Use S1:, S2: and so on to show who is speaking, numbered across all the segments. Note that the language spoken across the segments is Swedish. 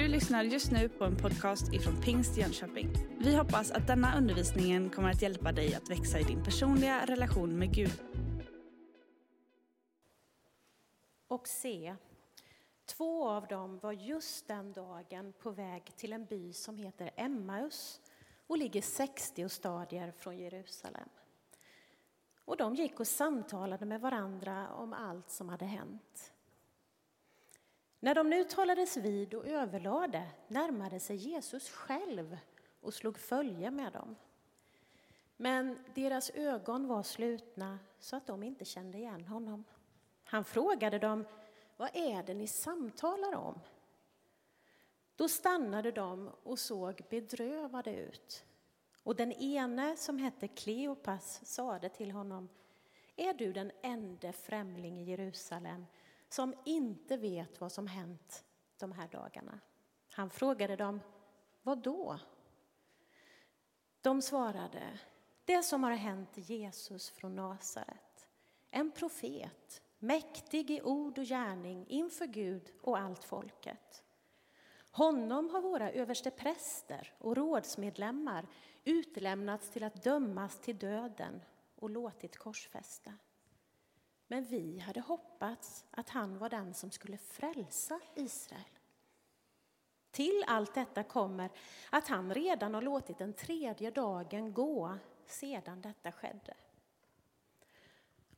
S1: Du lyssnar just nu på en podcast ifrån Pingst Jönköping. Vi hoppas att denna undervisning kommer att hjälpa dig att växa i din personliga relation med Gud.
S2: Och se, två av dem var just den dagen på väg till en by som heter Emmaus och ligger 60 stadier från Jerusalem. Och de gick och samtalade med varandra om allt som hade hänt. När de nu talades vid och överlade närmade sig Jesus själv och slog följe med dem. Men deras ögon var slutna så att de inte kände igen honom. Han frågade dem, vad är det ni samtalar om? Då stannade de och såg bedrövade ut. Och den ene, som hette Kleopas, sade till honom, är du den enda främling i Jerusalem som inte vet vad som hänt de här dagarna. Han frågade dem, vad då? De svarade, det som har hänt Jesus från Nasaret, en profet, mäktig i ord och gärning inför Gud och allt folket. Honom har våra överstepräster och rådsmedlemmar utlämnats till att dömas till döden och låtit korsfästa. Men vi hade hoppats att han var den som skulle frälsa Israel. Till allt detta kommer att han redan har låtit den tredje dagen gå sedan detta skedde.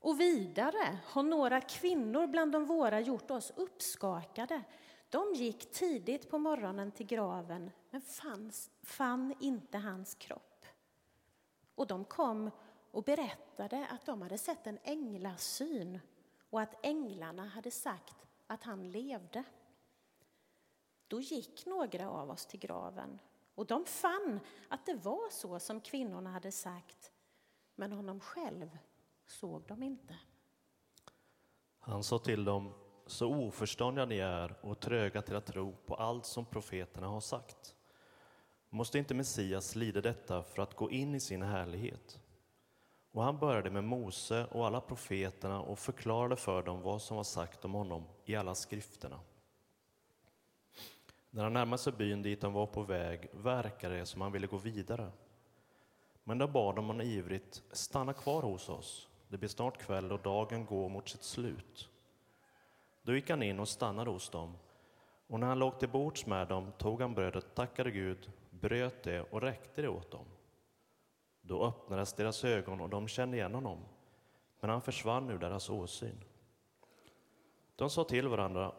S2: Och vidare har några kvinnor bland de våra gjort oss uppskakade. De gick tidigt på morgonen till graven men fanns, fann inte hans kropp. Och de kom och berättade att de hade sett en änglasyn och att änglarna hade sagt att han levde. Då gick några av oss till graven och de fann att det var så som kvinnorna hade sagt, men honom själv såg de inte.
S3: Han sa till dem, så oförståndiga ni är och tröga till att tro på allt som profeterna har sagt. Måste inte Messias lida detta för att gå in i sin härlighet? Och han började med Mose och alla profeterna och förklarade för dem vad som var sagt om honom i alla skrifterna. När han närmade sig byn dit han var på väg verkade det som han ville gå vidare. Men då bad de honom ivrigt, stanna kvar hos oss. Det blir snart kväll och dagen går mot sitt slut. Då gick han in och stannade hos dem. Och när han låg till bords med dem tog han brödet, tackade Gud, bröt det och räckte det åt dem. Då öppnades deras ögon och de kände igen honom, men han försvann ur deras åsyn. De sa till varandra,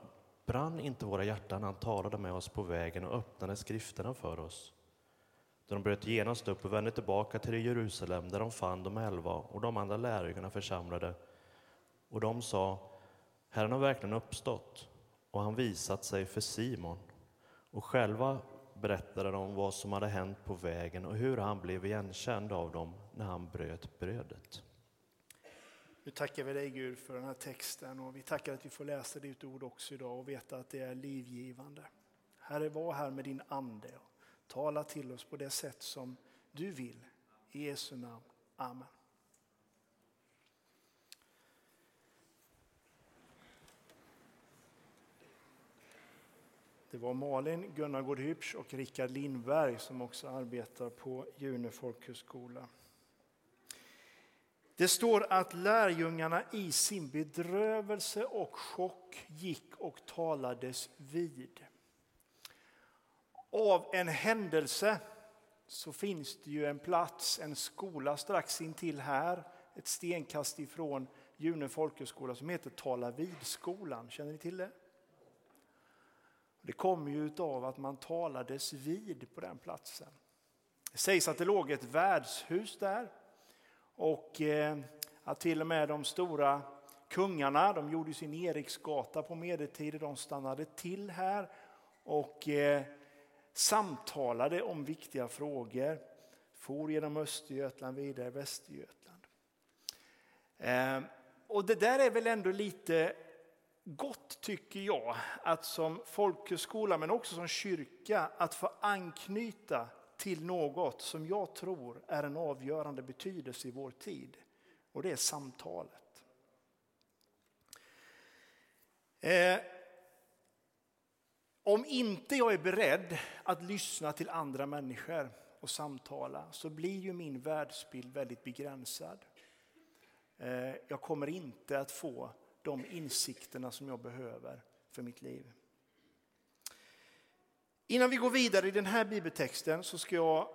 S3: brann inte våra hjärtan när han talade med oss på vägen och öppnade skrifterna för oss? De bröt genast upp och vände tillbaka till Jerusalem där de fann de elva och de andra lärjungarna församlade. Och de sa, Herren har verkligen uppstått och han visat sig för Simon. Och själva berättade de vad som hade hänt på vägen och hur han blev igenkänd av dem när han bröt brödet.
S4: Nu tackar vi dig Gud för den här texten och vi tackar att vi får läsa ditt ord också idag och veta att det är livgivande. Herre, var här med din ande och tala till oss på det sätt som du vill. I Jesu namn. Amen. Det var Malin Gunnar Gårdhyps och Rickard Lindberg som också arbetar på June folkhögskola. Det står att lärjungarna i sin bedrövelse och chock gick och talades vid. Av en händelse så finns det ju en plats, en skola strax intill här, ett stenkast ifrån June folkhögskola som heter Tala vid-skolan. Känner ni till det? Det kommer ju av att man talades vid på den platsen. Det sägs att det låg ett värdshus där och eh, att till och med de stora kungarna, de gjorde sin Eriksgata på medeltiden, de stannade till här och eh, samtalade om viktiga frågor. For genom Östergötland vidare Västergötland. Eh, och det där är väl ändå lite gott tycker jag att som folkhögskola men också som kyrka att få anknyta till något som jag tror är en avgörande betydelse i vår tid. Och det är samtalet. Eh, Om inte jag är beredd att lyssna till andra människor och samtala så blir ju min världsbild väldigt begränsad. Eh, jag kommer inte att få de insikterna som jag behöver för mitt liv. Innan vi går vidare i den här bibeltexten så ska jag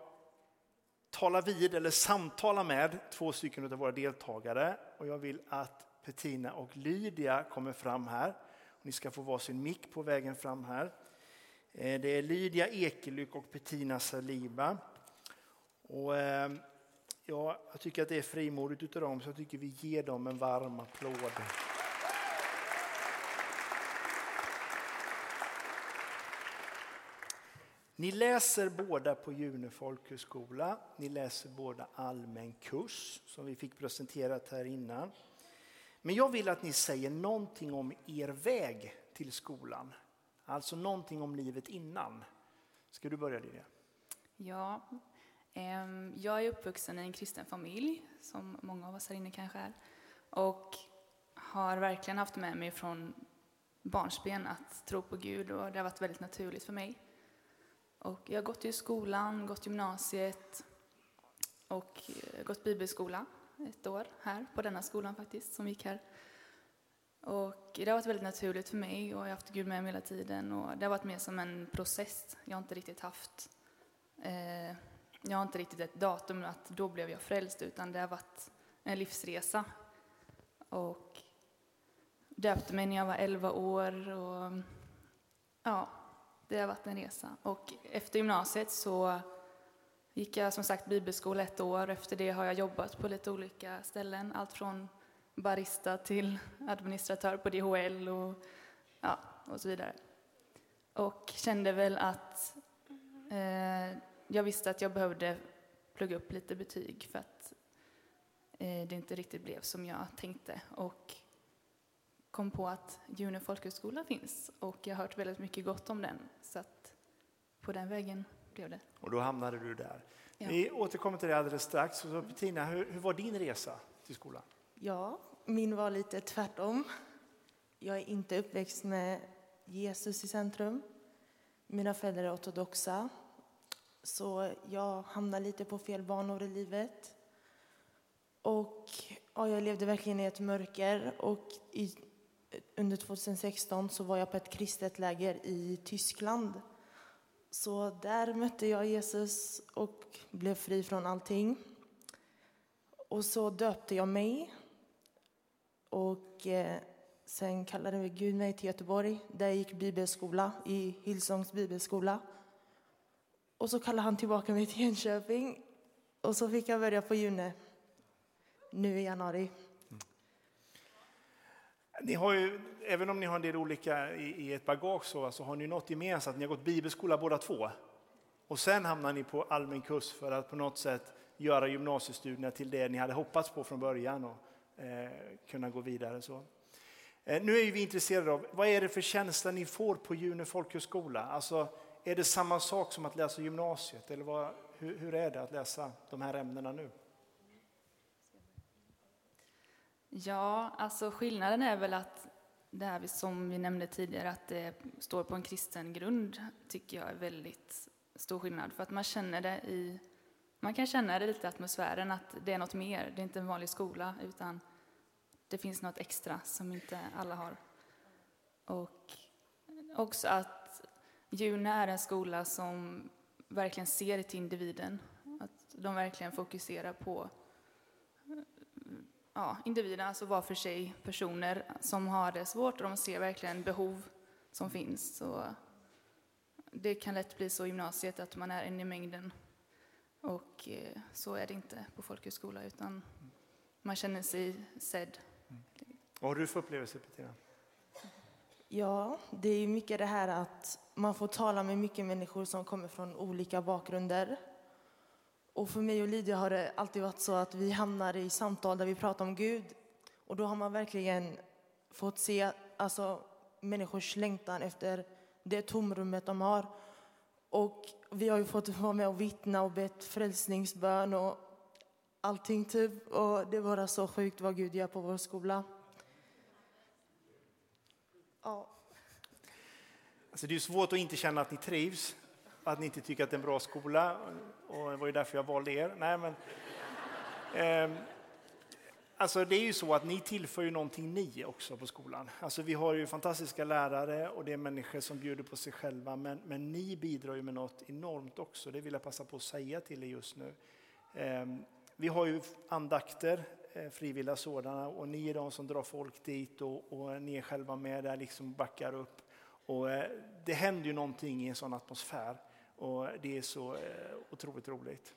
S4: tala vid eller samtala med två stycken av våra deltagare. Och jag vill att Petina och Lydia kommer fram här. Ni ska få varsin mick på vägen fram här. Eh, det är Lydia Ekelyck och Petina Saliba. Och, ehm, jag tycker att det är frimodigt utav dem så jag tycker vi ger dem en varm applåd. Ni läser båda på June folkhögskola. Ni läser båda allmän kurs som vi fick presenterat här innan. Men jag vill att ni säger någonting om er väg till skolan. Alltså någonting om livet innan. Ska du börja Lydia?
S5: Ja, jag är uppvuxen i en kristen familj, som många av oss här inne kanske är. Och har verkligen haft med mig från barnsben att tro på Gud och det har varit väldigt naturligt för mig. Och jag har gått i skolan, gått gymnasiet och eh, gått bibelskola ett år här på denna skolan faktiskt, som gick här. Och det har varit väldigt naturligt för mig och jag har haft Gud med mig hela tiden och det har varit mer som en process. Jag har inte riktigt haft, eh, jag har inte riktigt ett datum att då blev jag frälst utan det har varit en livsresa. Och döpte mig när jag var 11 år och ja, det har varit en resa. Och efter gymnasiet så gick jag som sagt bibelskola ett år. Efter det har jag jobbat på lite olika ställen. Allt från barista till administratör på DHL och, ja, och så vidare. Och kände väl att eh, jag visste att jag behövde plugga upp lite betyg för att eh, det inte riktigt blev som jag tänkte. Och kom på att June folkhögskola finns och jag har hört väldigt mycket gott om den. Så att på den vägen blev det.
S4: Och då hamnade du där. Ja. Vi återkommer till det alldeles strax. Så Bettina, hur, hur var din resa till skolan?
S6: Ja, min var lite tvärtom. Jag är inte uppväxt med Jesus i centrum. Mina föräldrar är ortodoxa. Så jag hamnade lite på fel banor i livet. Och ja, jag levde verkligen i ett mörker. Och i under 2016 så var jag på ett kristet läger i Tyskland. Så där mötte jag Jesus och blev fri från allting. Och så döpte jag mig. Och eh, sen kallade Gud mig till Göteborg där jag gick bibelskola i Hillsongs bibelskola. Och så kallade han tillbaka mig till Jönköping. Och så fick jag börja på June nu i januari.
S4: Ni har ju, även om ni har en del olika i, i ett bagage så, så har ni något gemensamt. Ni har gått bibelskola båda två. Och sen hamnar ni på allmän kurs för att på något sätt göra gymnasiestudierna till det ni hade hoppats på från början och eh, kunna gå vidare. Så. Eh, nu är vi intresserade av vad är det för tjänster ni får på June folkhögskola? Alltså, är det samma sak som att läsa gymnasiet? Eller vad, hur, hur är det att läsa de här ämnena nu?
S5: Ja, alltså skillnaden är väl att det här som vi nämnde tidigare, att det står på en kristen grund, tycker jag är väldigt stor skillnad. För att man känner det i, man kan känna det lite i atmosfären, att det är något mer. Det är inte en vanlig skola, utan det finns något extra som inte alla har. Och också att Juna är en skola som verkligen ser till individen. Att de verkligen fokuserar på ja, individer, alltså var för sig personer som har det svårt och de ser verkligen behov som finns. Så det kan lätt bli så i gymnasiet att man är en i mängden. Och eh, så är det inte på folkhögskola utan man känner sig sedd. Mm.
S4: Vad har du för upplevelse Petina?
S6: Ja, det är mycket det här att man får tala med mycket människor som kommer från olika bakgrunder. Och för mig och Lydia har det alltid varit så att vi hamnar i samtal där vi pratar om Gud. Och då har man verkligen fått se alltså, människors längtan efter det tomrummet de har. Och vi har ju fått vara med och vittna och bett frälsningsbön och allting typ. Och det är bara så sjukt vad Gud gör på vår skola.
S4: Ja. Alltså det är svårt att inte känna att ni trivs, att ni inte tycker att det är en bra skola. Och det var ju därför jag valde er. Nej, men, eh, alltså det är ju så att ni tillför ju någonting ni också på skolan. Alltså vi har ju fantastiska lärare och det är människor som bjuder på sig själva. Men, men ni bidrar ju med något enormt också. Det vill jag passa på att säga till er just nu. Eh, vi har ju andakter Eh, frivilliga sådana och ni är de som drar folk dit och, och ni är själva med där liksom backar upp. Och eh, det händer ju någonting i en sån atmosfär och det är så eh, otroligt roligt.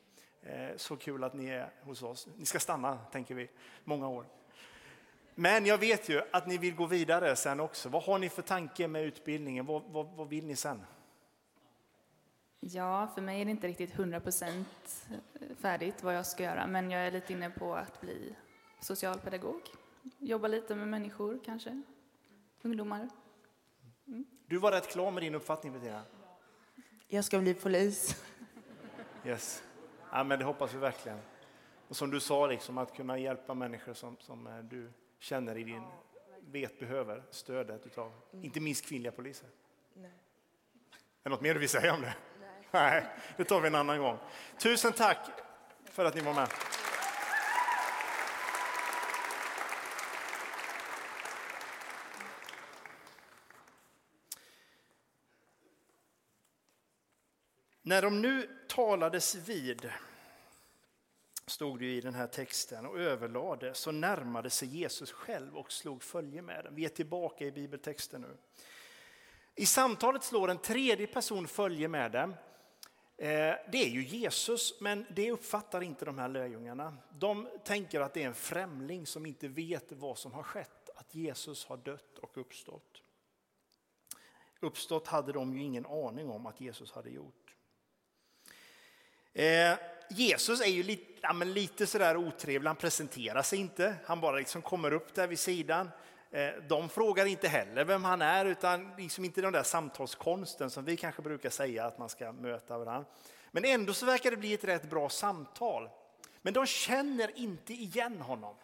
S4: Så kul att ni är hos oss. Ni ska stanna, tänker vi, många år. Men jag vet ju att ni vill gå vidare sen också. Vad har ni för tanke med utbildningen? Vad, vad, vad vill ni sen?
S5: Ja, för mig är det inte riktigt 100% färdigt vad jag ska göra, men jag är lite inne på att bli socialpedagog. Jobba lite med människor kanske, ungdomar.
S4: Mm. Du var rätt klar med din uppfattning Bettina.
S6: Jag ska bli polis.
S4: Yes. Ja, men det hoppas vi verkligen. Och som du sa, liksom, att kunna hjälpa människor som, som eh, du känner i din, vet behöver stödet av, mm. inte minst kvinnliga poliser. Nej. Är det något mer du vill säga om det? Nej. Nej, det tar vi en annan gång. Tusen tack för att ni var med. När de nu talades vid, stod det i den här texten, och överlade så närmade sig Jesus själv och slog följe med dem. Vi är tillbaka i bibeltexten nu. I samtalet slår en tredje person följe med dem. Eh, det är ju Jesus, men det uppfattar inte de här lärjungarna. De tänker att det är en främling som inte vet vad som har skett, att Jesus har dött och uppstått. Uppstått hade de ju ingen aning om att Jesus hade gjort. Eh, Jesus är ju lite, ja, men lite sådär otrevlig, han presenterar sig inte. Han bara liksom kommer upp där vid sidan. Eh, de frågar inte heller vem han är, utan liksom inte den där samtalskonsten som vi kanske brukar säga att man ska möta varandra. Men ändå så verkar det bli ett rätt bra samtal. Men de känner inte igen honom.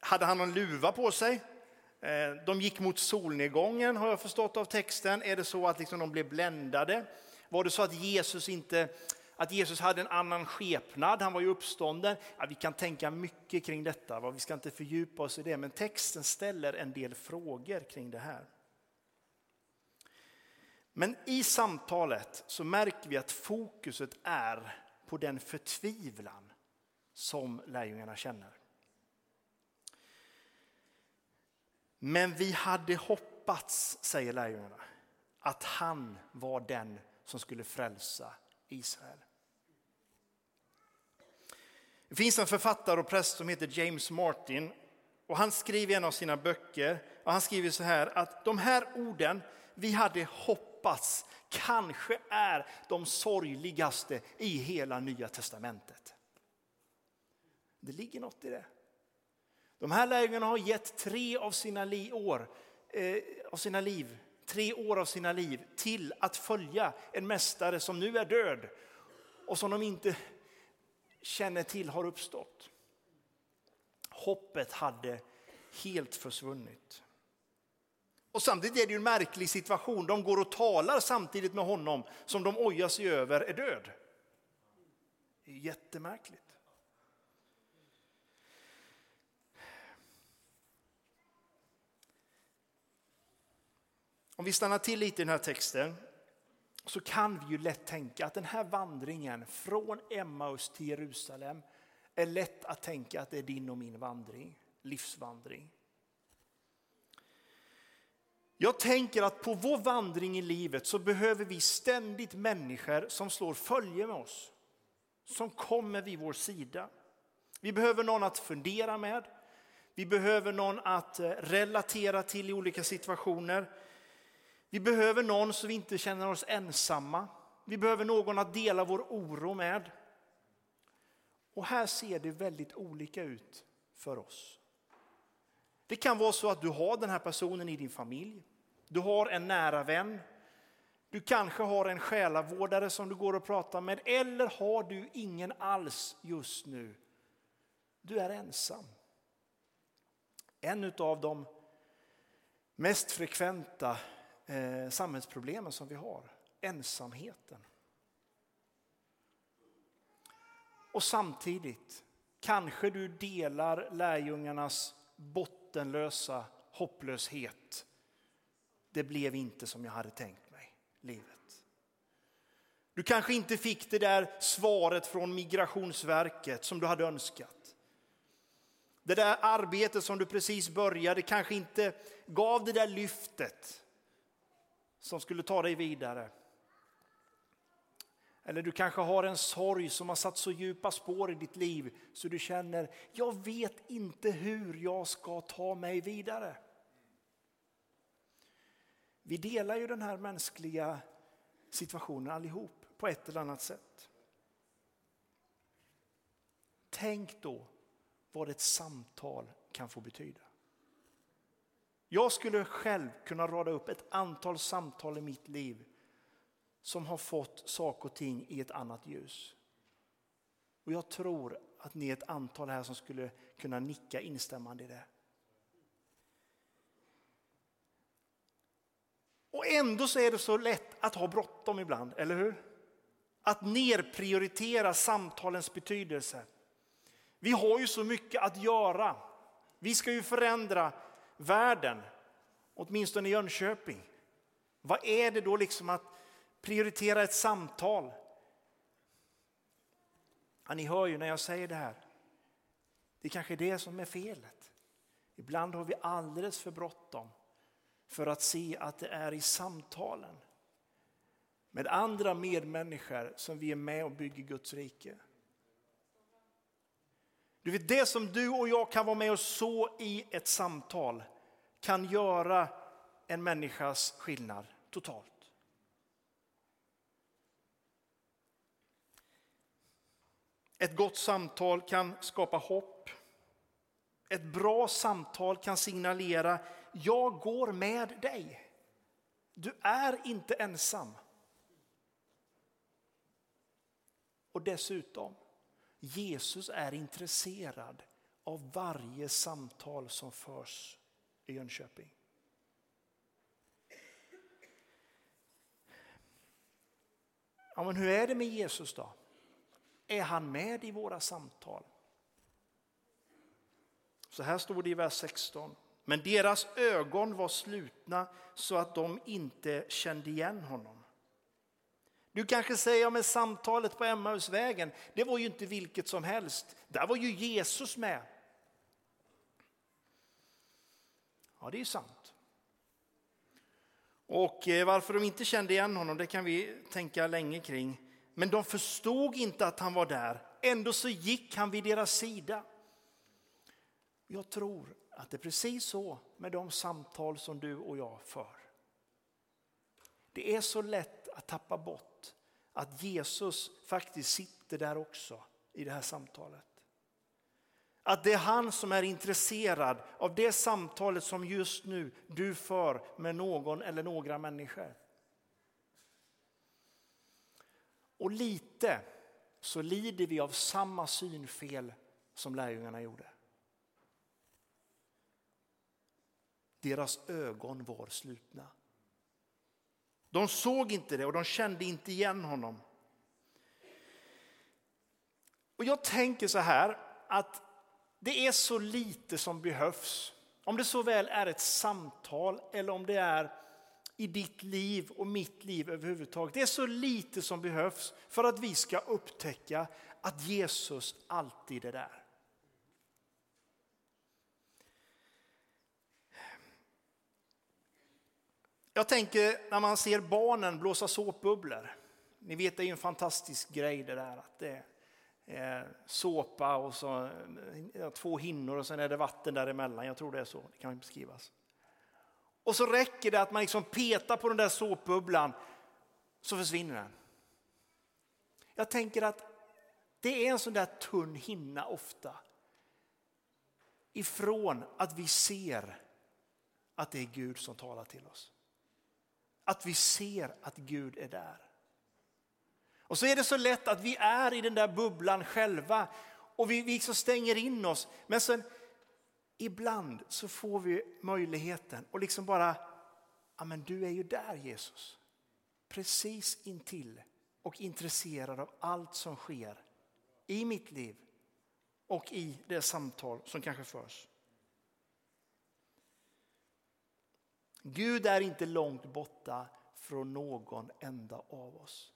S4: Hade han någon luva på sig? Eh, de gick mot solnedgången har jag förstått av texten. Är det så att liksom de blev bländade? Var det så att Jesus, inte, att Jesus hade en annan skepnad, han var ju uppstånden? Ja, vi kan tänka mycket kring detta, vi ska inte fördjupa oss i det, men texten ställer en del frågor kring det här. Men i samtalet så märker vi att fokuset är på den förtvivlan som lärjungarna känner. Men vi hade hoppats, säger lärjungarna, att han var den som skulle frälsa Israel. Det finns en författare och präst som heter James Martin och han skriver i en av sina böcker och han skriver så här att de här orden vi hade hoppats kanske är de sorgligaste i hela Nya testamentet. Det ligger något i det. De här lärjungarna har gett tre av sina, li år, eh, av sina liv tre år av sina liv till att följa en mästare som nu är död och som de inte känner till har uppstått. Hoppet hade helt försvunnit. Och samtidigt är det en märklig situation. De går och talar samtidigt med honom som de ojar sig över är död. Det är jättemärkligt. Om vi stannar till lite i den här texten så kan vi ju lätt tänka att den här vandringen från Emmaus till Jerusalem är lätt att tänka att det är din och min vandring, livsvandring. Jag tänker att på vår vandring i livet så behöver vi ständigt människor som slår följe med oss, som kommer vid vår sida. Vi behöver någon att fundera med, vi behöver någon att eh, relatera till i olika situationer. Vi behöver någon så vi inte känner oss ensamma. Vi behöver någon att dela vår oro med. Och här ser det väldigt olika ut för oss. Det kan vara så att du har den här personen i din familj. Du har en nära vän. Du kanske har en själavårdare som du går och pratar med. Eller har du ingen alls just nu. Du är ensam. En av de mest frekventa eh, samhällsproblemen som vi har. Ensamheten. Och samtidigt kanske du delar lärjungarnas bottenlösa hopplöshet. Det blev inte som jag hade tänkt mig, livet. Du kanske inte fick det där svaret från Migrationsverket som du hade önskat. Det där arbetet som du precis började kanske inte gav det där lyftet som skulle ta dig vidare. Eller du kanske har en sorg som har satt så djupa spår i ditt liv så du känner, jag vet inte hur jag ska ta mig vidare. Vi delar ju den här mänskliga situationen allihop på ett eller annat sätt. Tänk då vad ett samtal kan få betyda. Jag skulle själv kunna rada upp ett antal samtal i mitt liv som har fått saker och ting i ett annat ljus. Och jag tror att ni är ett antal här som skulle kunna nicka instämmande i det. Och ändå så är det så lätt att ha bråttom ibland, eller hur? Att nerprioritera samtalens betydelse. Vi har ju så mycket att göra. Vi ska ju förändra världen, åtminstone i Jönköping. Vad är det då liksom att prioritera ett samtal? Ja, ni hör ju när jag säger det här. Det är kanske är det som är felet. Ibland har vi alldeles för bråttom för att se att det är i samtalen med andra medmänniskor som vi är med och bygger Guds rike. Du vet, det som du och jag kan vara med och så i ett samtal kan göra en människas skillnad totalt. Ett gott samtal kan skapa hopp. Ett bra samtal kan signalera, jag går med dig. Du är inte ensam. Och dessutom, Jesus är intresserad av varje samtal som förs i Jönköping. Ja, men hur är det med Jesus då? Är han med i våra samtal? Så här står det i vers 16. Men deras ögon var slutna så att de inte kände igen honom. Du kanske säger med samtalet på Emmausvägen, det var ju inte vilket som helst. Där var ju Jesus med. Ja, det är sant. Och eh, varför de inte kände igen honom, det kan vi tänka länge kring. Men de förstod inte att han var där. Ändå så gick han vid deras sida. Jag tror att det är precis så med de samtal som du och jag för. Det är så lätt att tappa bort att Jesus faktiskt sitter där också i det här samtalet. Att det är han som är intresserad av det samtalet som just nu du för med någon eller några människor. Och lite så lider vi av samma synfel som lärjungarna gjorde. Deras ögon var slutna. De såg inte det och de kände inte igen honom. Och Jag tänker så här att det är så lite som behövs. Om det så väl är ett samtal eller om det är i ditt liv och mitt liv överhuvudtaget. Det är så lite som behövs för att vi ska upptäcka att Jesus alltid är där. Jag tänker när man ser barnen blåsa såpbubblor. Ni vet det är en fantastisk grej det där att det är såpa och så två hinnor och sen är det vatten däremellan. Jag tror det är så, det kan beskrivas. Och så räcker det att man liksom petar på den där såpbubblan så försvinner den. Jag tänker att det är en sån där tunn hinna ofta. Ifrån att vi ser att det är Gud som talar till oss. Att vi ser att Gud är där. Och så är det så lätt att vi är i den där bubblan själva och vi, vi så stänger in oss. Men sen ibland så får vi möjligheten och liksom bara ja, men du är ju där Jesus. Precis intill och intresserad av allt som sker i mitt liv och i det samtal som kanske förs. Gud är inte långt borta från någon enda av oss.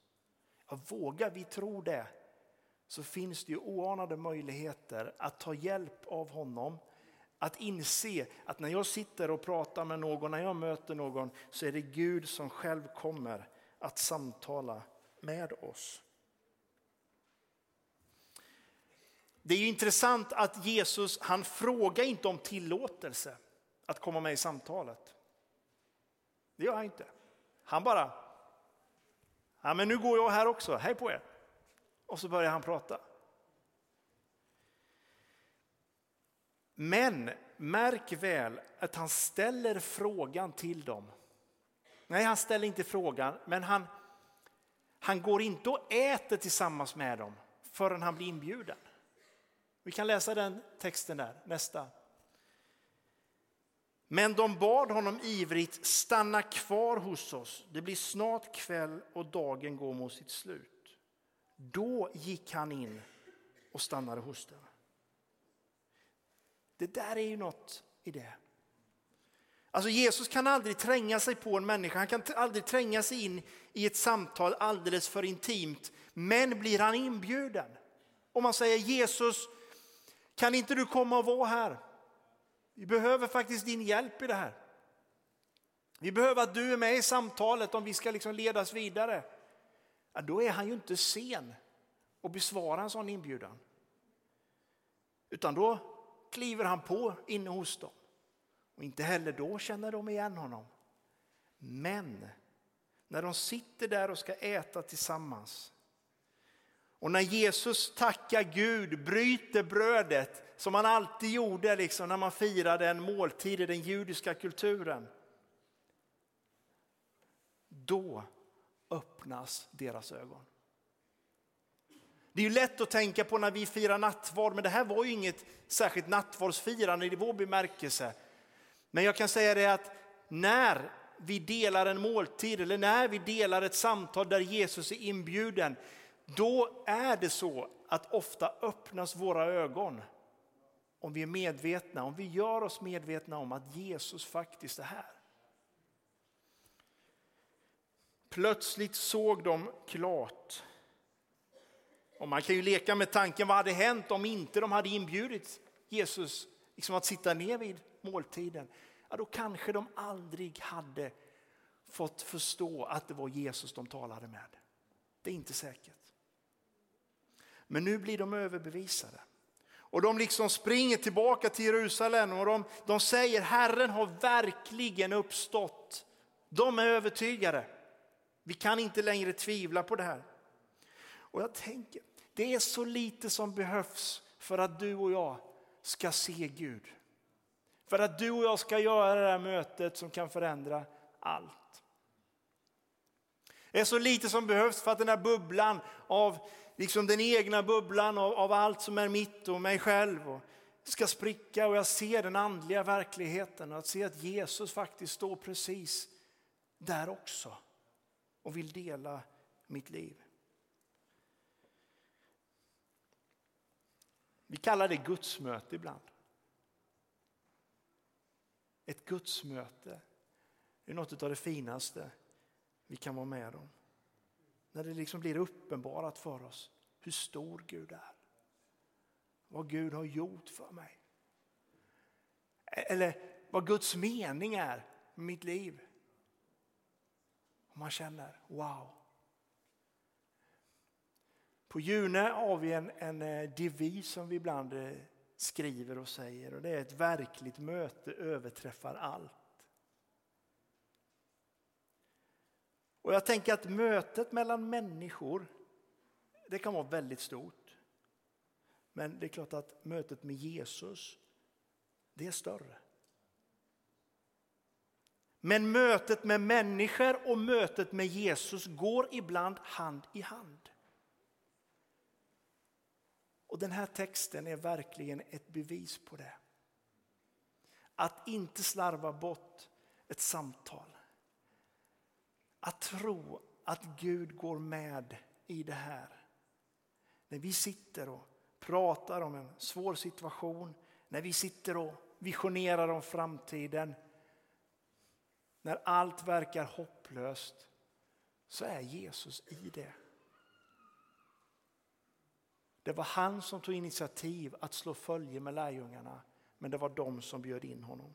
S4: Ja, vågar vi tro det så finns det ju oanade möjligheter att ta hjälp av honom. Att inse att när jag sitter och pratar med någon, när jag möter någon så är det Gud som själv kommer att samtala med oss. Det är ju intressant att Jesus han frågar inte om tillåtelse att komma med i samtalet. Det gör han inte. Han bara, ja, men nu går jag här också, hej på er. Och så börjar han prata. Men märk väl att han ställer frågan till dem. Nej, han ställer inte frågan, men han, han går inte och äter tillsammans med dem förrän han blir inbjuden. Vi kan läsa den texten där, nästa. Men de bad honom ivrigt stanna kvar hos oss. Det blir snart kväll och dagen går mot sitt slut. Då gick han in och stannade hos dem. Det där är ju något i det. Alltså Jesus kan aldrig tränga sig på en människa, han kan aldrig tränga sig in i ett samtal alldeles för intimt. Men blir han inbjuden, om man säger Jesus, kan inte du komma och vara här? Vi behöver faktiskt din hjälp i det här. Vi behöver att du är med i samtalet om vi ska liksom ledas vidare. Ja, då är han ju inte sen att besvara en sån inbjudan. Utan då kliver han på inne hos dem. Och inte heller då känner de igen honom. Men när de sitter där och ska äta tillsammans och när Jesus tackar Gud, bryter brödet som han alltid gjorde liksom när man firade en måltid i den judiska kulturen. Då öppnas deras ögon. Det är ju lätt att tänka på när vi firar nattvard, men det här var ju inget särskilt nattvardsfirande i vår bemärkelse. Men jag kan säga det att när vi delar en måltid eller när vi delar ett samtal där Jesus är inbjuden, då är det så att ofta öppnas våra ögon. Om vi är medvetna, om vi gör oss medvetna om att Jesus faktiskt är här. Plötsligt såg de klart. Och man kan ju leka med tanken, vad hade hänt om inte de hade inbjudit Jesus liksom att sitta ner vid måltiden? Ja, då kanske de aldrig hade fått förstå att det var Jesus de talade med. Det är inte säkert. Men nu blir de överbevisade. Och de liksom springer tillbaka till Jerusalem och de, de säger Herren har verkligen uppstått. De är övertygade. Vi kan inte längre tvivla på det här. Och jag tänker, det är så lite som behövs för att du och jag ska se Gud. För att du och jag ska göra det här mötet som kan förändra allt. Det är så lite som behövs för att den här bubblan av liksom den egna bubblan av, av allt som är mitt och mig själv och ska spricka och jag ser den andliga verkligheten och att se att Jesus faktiskt står precis där också och vill dela mitt liv. Vi kallar det gudsmöte ibland. Ett gudsmöte är något av det finaste vi kan vara med om. När det liksom blir uppenbarat för oss hur stor Gud är. Vad Gud har gjort för mig. Eller vad Guds mening är med mitt liv. Och man känner wow. På June har vi en, en eh, devis som vi ibland eh, skriver och säger och det är ett verkligt möte överträffar allt. Och jag tänker att mötet mellan människor, det kan vara väldigt stort. Men det är klart att mötet med Jesus, det är större. Men mötet med människor och mötet med Jesus går ibland hand i hand. Och den här texten är verkligen ett bevis på det. Att inte slarva bort ett samtal. Att tro att Gud går med i det här. När vi sitter och pratar om en svår situation, när vi sitter och visionerar om framtiden, när allt verkar hopplöst, så är Jesus i det. Det var han som tog initiativ att slå följe med lärjungarna, men det var de som bjöd in honom.